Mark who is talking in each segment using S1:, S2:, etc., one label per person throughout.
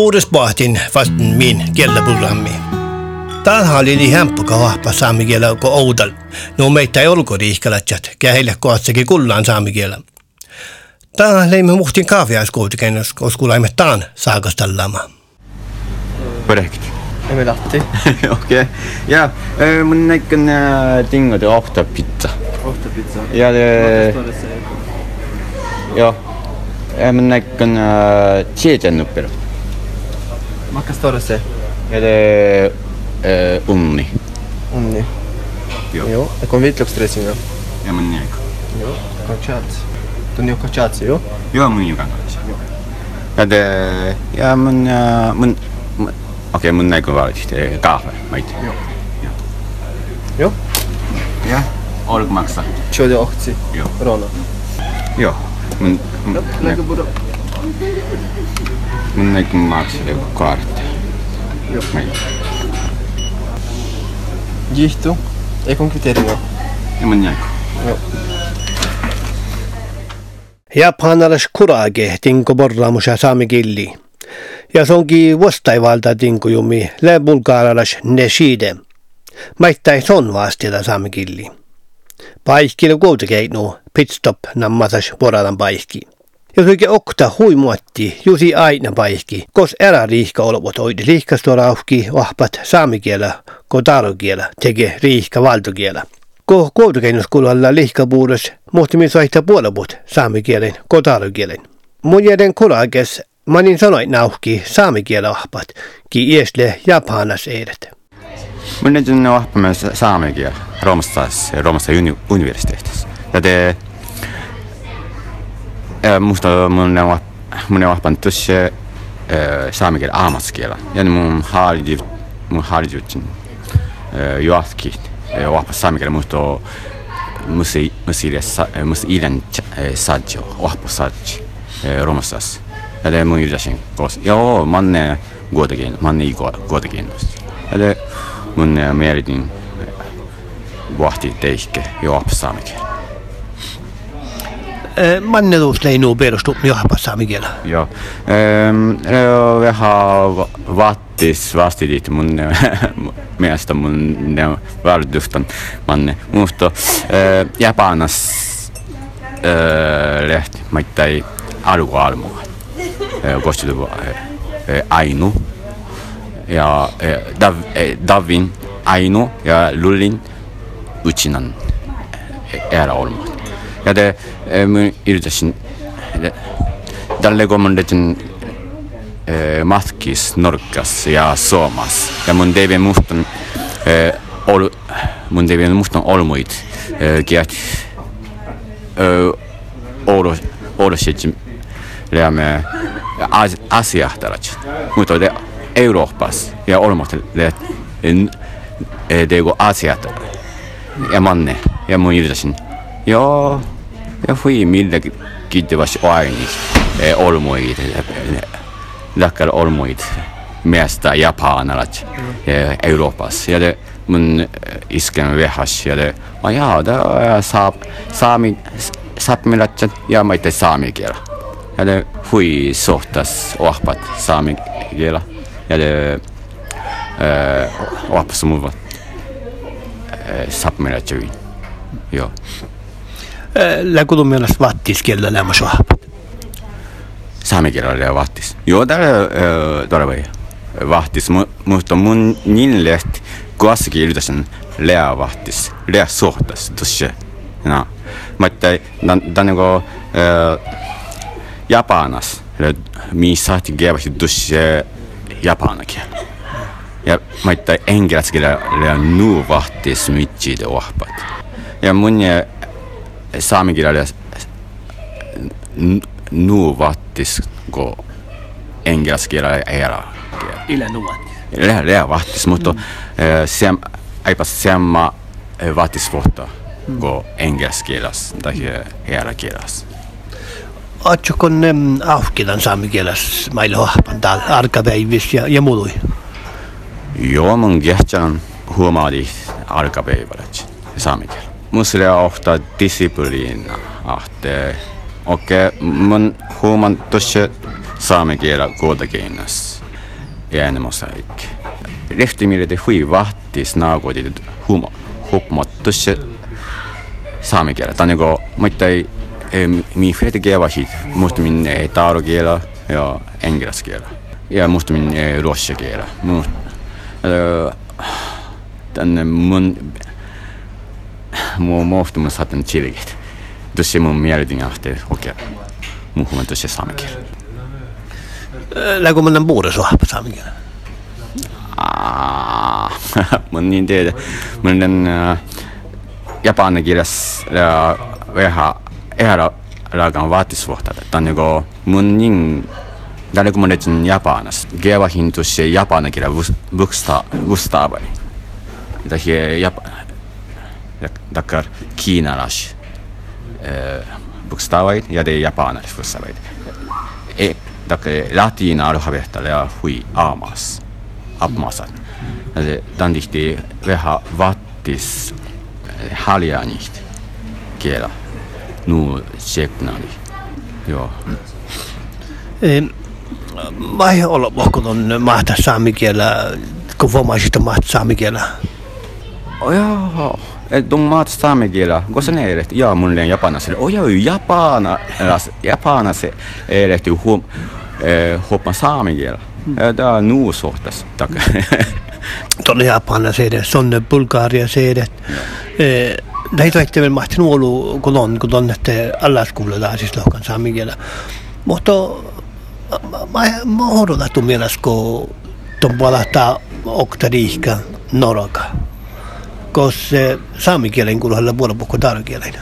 S1: puhudes pohtin vast min kieltäprogrammi. Täällä oli niin hemppuka vahpa saami kielä kuin oudal. No meitä ei olko riihkalatsat, käheille kohtsakin kullaan saami kielä. Täällä leimme muhtin kaafiaiskuutiken, koska laimme taan saakastallaamaan.
S2: Korrekt.
S3: Emme lahti.
S2: Okej. Ja, mun näkön tingade ofta pizza.
S3: Ofta pizza.
S2: Ja,
S3: sig?
S2: Ja. Mun näkön chechen nuppero.
S3: Makka står det sig?
S2: Ja, det... eh, Unni.
S3: Onni.
S2: Joo.
S3: Joo. Ja kun vitlöksdressing jo.
S2: Ja mun näkö.
S3: Joo. Kachatsi. Tunni on kachatsi jo.
S2: Joo, mun jukan kanssa. Ja, det... Ja, mun... äh, mun... Okei, mun näkö valitsit. eh, Kahve, mait.
S3: Joo. Joo.
S2: Ja. Oliko maksaa?
S3: Tjodi ohtsi.
S2: Joo.
S3: Rona.
S2: Joo. Mun... mun
S3: Joo.
S2: näkö- mun näkö maksaa joku kaartti.
S3: Joo.
S2: Mait.
S3: Gihtu. Ei kun kriteeri jo.
S2: Ja mun näkö.
S3: Joo.
S1: Japanalais kurage tinko borraamusa saami killi. Ja se onkin vastaivalta tinko jumi le bulgaaralais neshide. Maittai son vastilla saami killi. Paikkilu kuutekeinu pitstop nammasas voradan paikki. Ja suike okta huimuotti jusi aina paikki, kos erä riihka olevot oidi liihkastorauhki vahpat saamikielä, kotarukielä, teke riihka valtokielä. Ko kuutukennuskulalla lihkapuudos muhtimin soihta puolelput saamikielen, kotarukielen. Mun jäden kurages manin sanoit nauhki saamikielä vahpat, ki iesle japanas eidet.
S2: Mun nyt on oppimaan saamen kielä Roomassa, Roomassa uni, universiteetissa. Ja te... Musta mun on mun on oppinut tuossa saamen ammattikielä. Ja mun haali mun haalijutin johtakin. Oppas saamen kielä musta on musi ilen sadjo, oppas sadjo Roomassa. Ja te mun yritäsin kos. Joo, manne kuitenkin, manne kuitenkin. Ja te mun mielitin vahti teihke jo apsaamikin.
S1: Manneluus leinu perustu johpas saamikielä.
S2: Joo. Ähm, no, vähän vattis vastit mun mielestä mun ne värdustan manne. Musta äh, Japanas äh, lehti, mä ei alku almua. Äh, kostitu äh, ainu. Ja äh, Dav, äh, Davin ainu ja Lullin uchinan olema. Kun mun tehtiin äh, matkis Norkas ja Suomas. Ja mun tevi mustan ol, mun tevi mustan olmuit olo olo sitten lämme asiahtarat. Mutta te Euroopassa ja olmat le teko asiat ja manne ja mun yritasin. Joo, ja hui milläkin kiittävästi aini olmuit, läkkäällä olmuit miestä japanalat Euroopassa. Ja te mun isken vehas ja te, ma jaa, ta saab saami, saapmilatsat ja ma itse saami kielä. Ja te hui sohtas ohpat saami kielä. Ja te ohpas muuvat saapmilatsavin. Joo.
S1: Läkudun mielestä vattiskielä lämmäs vahpat.
S2: saamikielellä ja vahtis. Joo, täällä vahtis, mu, mutta mun lehti kuassakin yltäsen lea vahtis, lea sohtas tuossa. No, mutta tämä niinku Japanas, missä kevästi tuossa japanakin. Ja mutta englanninkielellä nu vahtis mitsi de ohpat. Ja mun ja saamikielellä nu vattis go engelskielellä era.
S1: Yle nuvat.
S2: Lää lää vattis, mutta sem aipa semma vattis vuotta go engelskielas tai era kielas.
S1: Otsukon auhkilan saamikieläs maille vahpan täällä arkapäivis ja, ja muului.
S2: Joo, mun kehtsän huomaadi arkapäivällä saamikielä. Musta ofta discipliina ahte Okei, mun huomaan tuossa saamen kielä kuitenkin. äänemosaik. Lehtimille te hui vahtis naakodit humo hupmottusse saame kielä. Tämä on niinku, mä ei min flete kielä musta min taaro kielä ja englannin kielä. Ja musta min ruotsia kielä. Tänne mun mun muostumus saatan chilgit. Tuossa mun mielitin ahte okei. Mun huomaan tuossa saame kielä.
S1: Läkö mennä muuda suhapa saame kielä?
S2: mun niin tiedä. Mun on japanin kielessä vähän ära ragan vaatisvuotta. Tämä on niinku mun niin Tällä kun mä nyt Japanas, geva hintu se japanin kielä vustaavani. Det här Japan, dakar kiinalas bokstavait ja det är japanas bokstavait. E, dakar latina alfabeetta ja hui aamas, apmasat. Dan dihti vähän vattis haljaanit kielä. Nu tseknani. Joo.
S1: Mä ei ole vohkon mahtaa saamikielä, kun voimaisista mahtaa saamikielä.
S2: Oh, joo, de maat saamikielä, kun se ei ja mun liian japanaselle. Oh joo, japanas, japanas ei huom, hoppa saamikielä. Tämä on nuu suhtas.
S1: Tuonne Japana se edes, sonne Bulgaria se edes. Näitä ei ole mahtinut ollut, kun on, kun on, että alla skola siis lohkan saamikielä. Mutta mä odotan tu mielestä, kun tuon puolesta oktariikka noroka. Koska saamikielen kuulolla puolella puhuu tarkielen.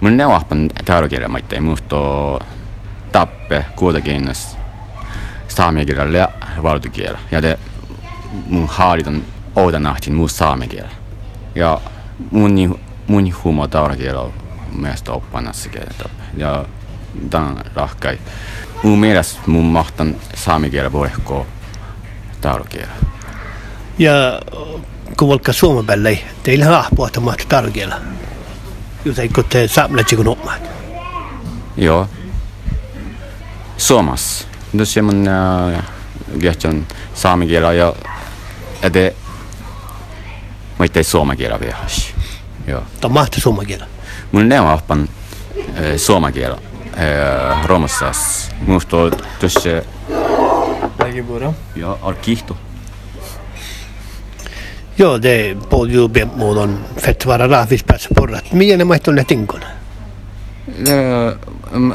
S2: Mun ne vahpan tarkielen, mä ei muista tappe kuitenkin saamikielellä ja valtakielellä. Ja te mun haalitan oudanahtin muu saamikielellä. Ja mun, mun humo tarkielellä on mielestä oppanassa kieltä. Ja tämän rahkai. Mun mielestä mun mahtan saamikielä voi ehkä taulukielä.
S1: Ja kun vaikka suomen päälle, teillä on ahpua, että mahtaa taulukielä. Joten kun te saamelaisi kun opmaat.
S2: Joo. Suomessa. Tuossa mun kehtän saamikielä ja ede mä itse suomen kielä vielä. Joo.
S1: Tämä mahtaa suomen kielä.
S2: Mun ne on ahpan suomen kielä. Romassas. Minusta on tuossa...
S3: Lägibora.
S2: Ja arkihto.
S1: Joo, det på ju muodon fett vara raafis päässä porrat. Miten ne maittuu ne tinkona?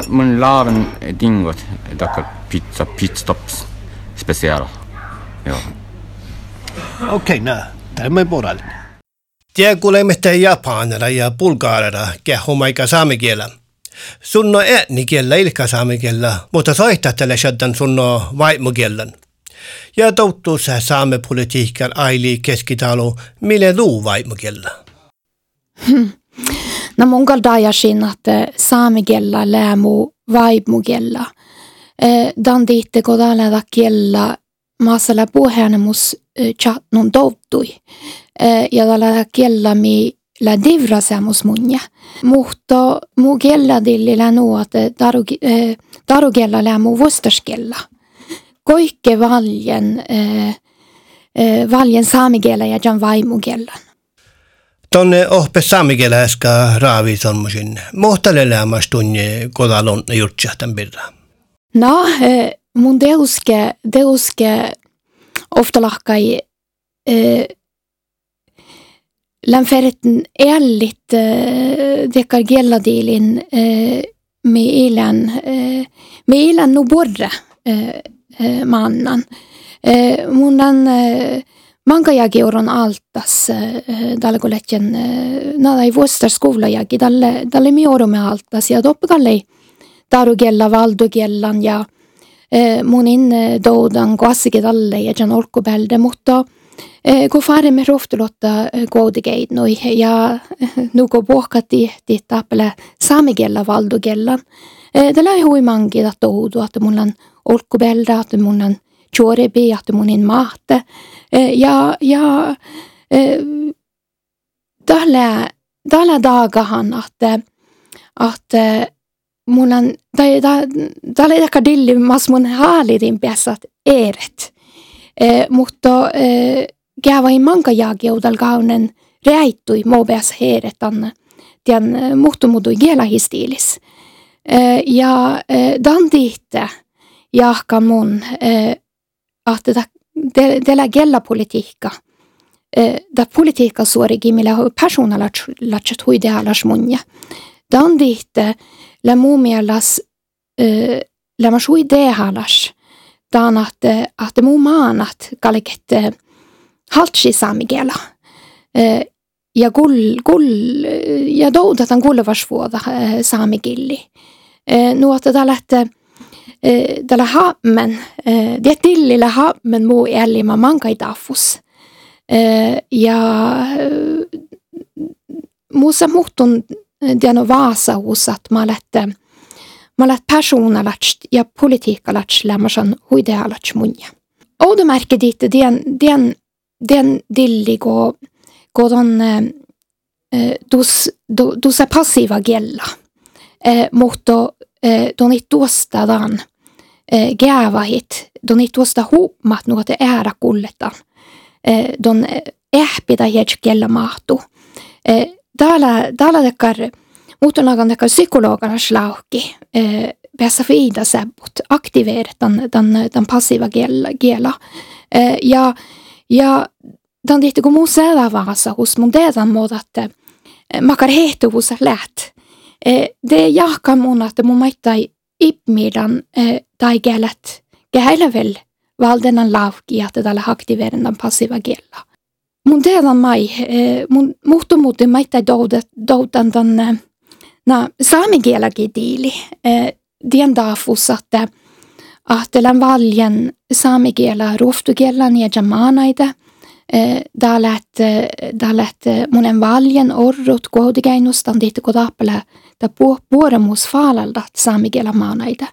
S2: Mun laaven tingot, tackar pizza pitstops special. Joo.
S1: Okei, okay, nää. Tämä ei porralle. Tiedä kuulemme japanilla ja bulgaarilla kehomaika saamikielä. Sunno äänikielellä ilka saamikielellä, mutta soihtattele shaddan sunno vaimokielän. Ja touttuussa saamepolitiikan aili keskitalo, mille luu vaimokielellä?
S4: Hmm. No mun kaldajasin, että saamikielellä läämu vaimokielellä. Dan diitte kodalla kielellä maasalla puheenemus chatnun touttui. Ja tällä kielellä mi la divrasemus munja. Mutta mu kella dillillä nuot taru kella lää mu Koikke valjen, valjen saamikielä ja jan vaimukielan.
S1: Tonne ohpe saamikielä äskä raavi tommosin. Mohtalle läämäs tunne kodalon jutsähtän birra.
S4: No, mun deuske, deuske ofta lahkai Lanferetten älligt äh, dekar gelladilin äh, med ilan äh, med ilan no borre äh, äh, mannan. Äh, mundan äh, Manka jagi oron altas vuostar skola jagi dalle dalle mi oro med altas ja doppgalle daru gella valdo gellan ja mun in äh, dodan koasike dalle ja jan orko belde mutta kun fare me rohtulotta koodigeid noi ja nuko pohkati tittapele saamigella valdogellan. Tällä ei hui mangi että oudu, että mulla on olkkubelda, että mulla on chorebi, että mun in mahte. Ja, ja tällä, tällä dagahan, että, että mulla on, tällä ei ehkä dilli mas mun haalitin päässä, eret. mutta kävain manka jaageudal kaunen räittui mobeas heeretan tian muhtumudui kielahistiilis. Ja dan tihte jahka mun, että tällä gella politiikka, da politiikka suorigi millä personalla latset huidealas munja. Dan tihte la muumielas la mas huidealas, dan att, att muu maanat kalliket haltsi saamigela ja kull, kull ja toudatan kullevasvuoda saamikilli. Nuotta tällä tällä haammen, det tillillä haammen muu ellima mankai tafus. Ja muussa muhtun diano vaasa att mä lätte mä lätt personalats ja politiikalats lämmasan huidealats munja. Oudomärke dit, den, den, den dillig och godon eh, dus, do, dus är passiva gella. Eh, mutta eh, don it tuostadan eh, gääva hit, don it tuosta huumat nuote äära kulletan. Eh, don ehpida hiet gella mahtu. Eh, täällä, täällä tekar, mutta nagan tekar psykologana slauki. Eh, päässä fiida säbbut, aktiveeretan tämän, tämän passiva gella. gella. Eh, ja, ja dan tihti kun mun seuraavassa hus mun teetan muut, että makar hehtu hus läht. Det jahka mun, että mun maittai ipmidan tai kelet kehäillä vel valdennan laufki, että tällä aktiveerendan passiva kiellä. Mun teetan mai, mun muhtumuutti maittai doudan tämän na saamikielläkin diili. Dien daafus, että ahtelen valjen saamikielä ruhtukielän ja jamanaita – da läht, da läht monen valjen orrut kohdigainustan dit kodapele da puoremus faalaldat saamigela maanaita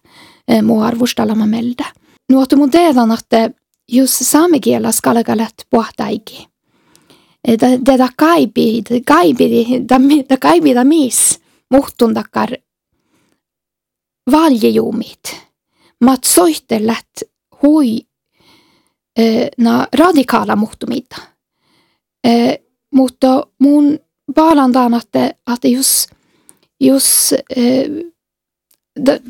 S4: muu arvustalama melde. Nuotu mun teedan, että just saamikielä da kaibi, da kaibi, da, da kaibi da mis muhtun takar valjejuumit. Mat soittelet hui na radikaala muuttumita. Mutta mun paalantaan, että, että jos, jos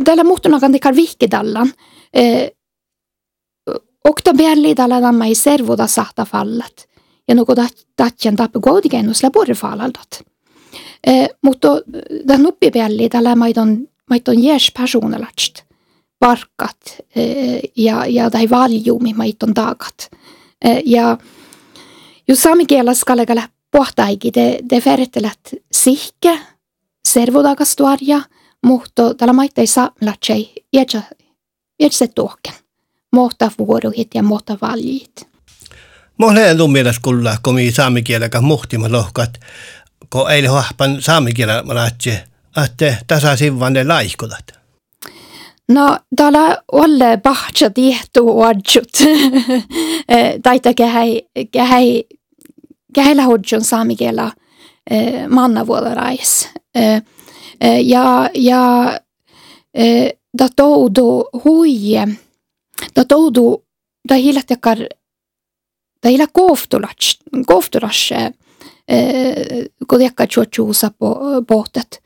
S4: tällä muuttunakan tekar vihkidallan, Okta bjälli tällä tämä ei servuda sahta fallat. Ja nuko tatjan tappe koodigenus la borre falaldat. Mutta tämän uppi bjälli tällä maiton, maiton jäs personalatst parkat ja, ja tai valjumi maiton taakat. Ja jos saamikielessä kallegale pohtaikin, te, te verrettelät sihke, servodagastuarja, mutta tällä maittai saamelatsei, jätsä, jätsä tuoken. Mohta vuorohit ja mohta valjit.
S1: Mohleen lummielessä kulla, kun mi saamikielä muhtima lohkat, kun ei hahpan saamikielä malatsi, että tasa sivvanne laihkulat.
S4: No, täällä olle bahtsa tiehtu oadjut. Taita kehäi, kehäi, kehäillä hodjon saamikielä mannavuodarais. Ja, ja da toudu huije, da toudu, da hilat jakar, da hila koftulats, koftulats, kun po, pohtet.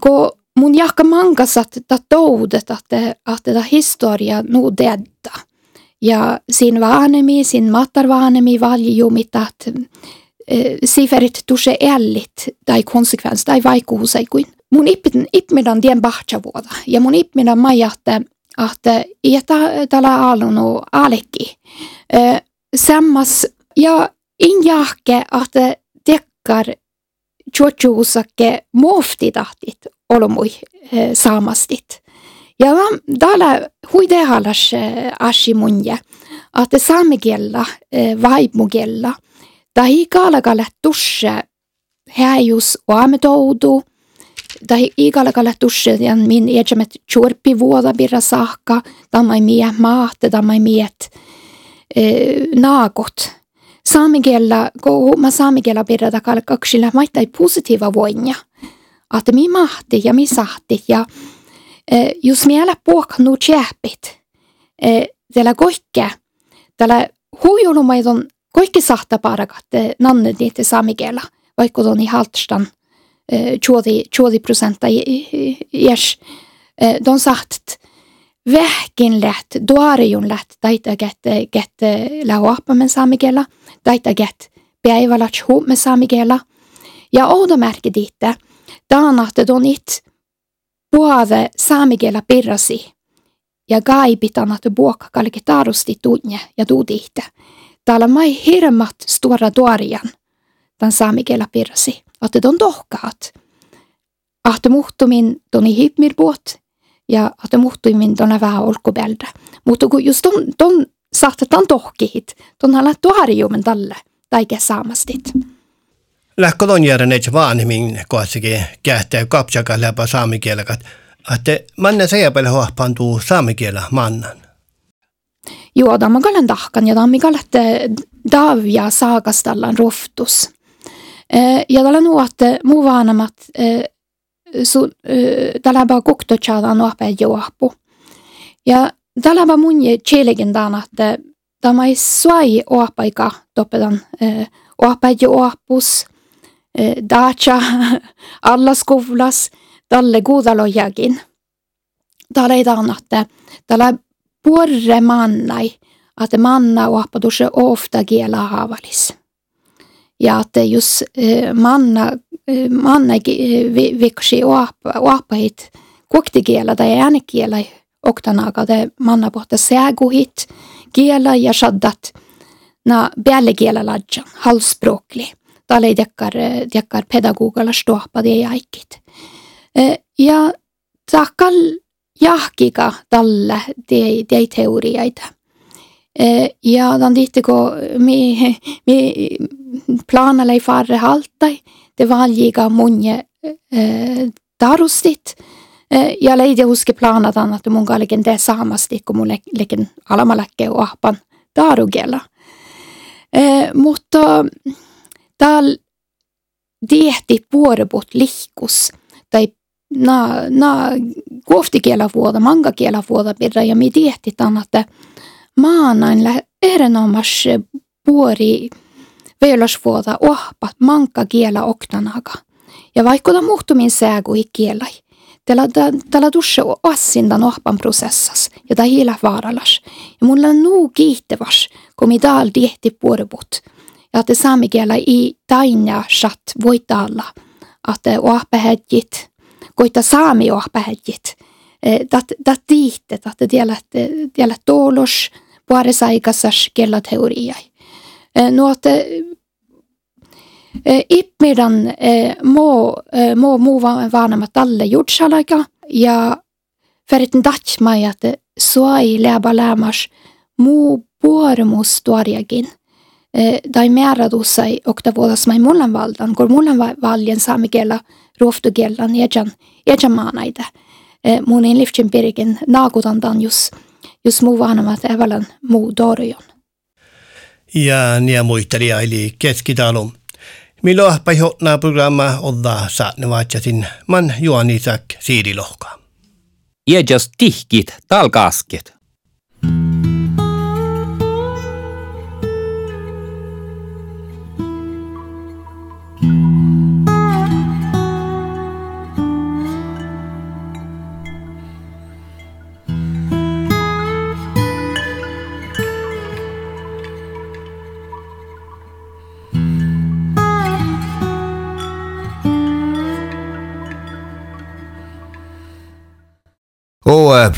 S4: Kun mun jahka mangasat ta toudet, että, että ta historia nu dedda. Ja sin vaanemi, sin mattarvaanemi valjumit, että siferit tuse ellit tai konsekvens tai vaikuusaikuin. Mun ippin, ippmidan tien bahtsavuoda ja mun ippmidan majatte, että iätä tällä alunu alekki. Eh, sammas ja in jahke, että tekkar chuochuusakke muoftidahtit olomui saamastit. Ja täällä huidehalas ashi munje, että saamigella vaimugella, tai kaalakalle tusse häjus aametoudu, tai ikaalakalle tusse ja min ejemet churpi vuoda birra saakka, tammai mie maate, tammai miet naakot. Saamikielellä, kun saamikielellä pidetään kalkaksilla maittai positiiva voinja. Että mi mahti ja mi sahti ja jos mielä puoknu tjäpit, tällä koikke, tällä huijulumaiton kaikki sahta parakat nanne niitä saamikielä, vaikka on i haltstan 20 prosenttia jäs. De sagt vähkin läht, duariun läht, taita get, get lauappa men saamikielä, taita get päivälats huup med saamikielä. Ja oudomärke diitte, taanahte don it puave saamikielä pirrasi ja gaibitan att buokka kalki tarusti tunne ja tuudihte. Täällä mai hirmat stora duarian tämän saamikielä pirrasi, että don dohkaat. Ahte muhtumin toni hipmir buot ja ahte muhtumin tona vähän olkubälde. Mutta kun just ton, ton saatetaan tohkihit, ton hala tuariumen tälle, taike saamastit.
S1: Lähkö ton järjen et vanhemmin kohdatsikin kähtää kapsaka läpä saamikielekat, että manne seijäpelle huahpantuu saamikielä mannan.
S4: Joo, tämä on tahkan ja tämä on davia saakastallan roftus. Ja tällä nuotte muu vaanamat tällä vaan kuktotsaadaan nuope juoppu. Ja tällä vaan mun chilikin tämän, että tämä ei suai oapaika toppetan oapa juoppus, dacha, alla skolas, tälle kuudalojakin. Täällä ei tämän, että tällä puorre mannai, että manna oapa tuossa ofta kielä haavalis. Ja että jos manna, manna viksi oapa, oapahit kuoktikielä tai äänekielä, oktanaga, det manna pohta säguhit, kielä ja shaddat, na bjällekielä ladjan, halvspråkli. Täällä ei dekkar, dekkar pedagogalla ståpa det jäikit. Ja takal jahkika tälle de, de teorioita. Ja dan dihtiko mi, mi planalei farre haltai, det valjiga munje tarustit. Ja leidi huske planataan, että mun kallikin tee saamasti, kun mun lekin alamaläkke ahpan tarugella. Mutta täällä diehti puorebut lihkus, tai na, na kuoftikielä vuoda, manga kielä vuoda pidä, ja mi diehti tämän, että maanain lä erinomas puori veilosvuoda ohpat manka kielä oktanaga. Ja vaikka tämä muhtumin säägu i kielä, tällä, tällä tuossa assindan ohpan prosessas, ja tämä hiilä vaaralas. Ja mulla on nuu kiittävas, kun mi daal diehti puorebut. Ja että saamikielä i tainja shat voitalla, että ohpahedjit, koita saami ohpahedjit, dat tiihte, että tiedä, tiedä toolos, puolessa aikaisas kella teoriai. No, että Ipmidan må, må muu vaanamat alle jutsalaika ja feritten datsmai, että suai läba lämmas muu puoremus tuoriakin. Tai määrätussai okta vuodasmai mullan valdan, kun mullan valjen saamikielä ruoftukielän ejan, ejan maanaita. Mun in liftsin pirikin naakutantaan just, just muu vaanamat evälan muu dorjon.
S1: Ja nia muistelija eli keskitalum. Milo paihotna programma odda saatne vaatsasin man Juan Isak Siirilohka.
S5: Iejas tihkit talkasket.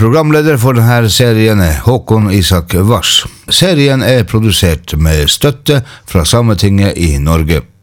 S6: Programledare för den här serien är Håkon Isak Vars. Serien är producerad med stötte från Sametinget i Norge.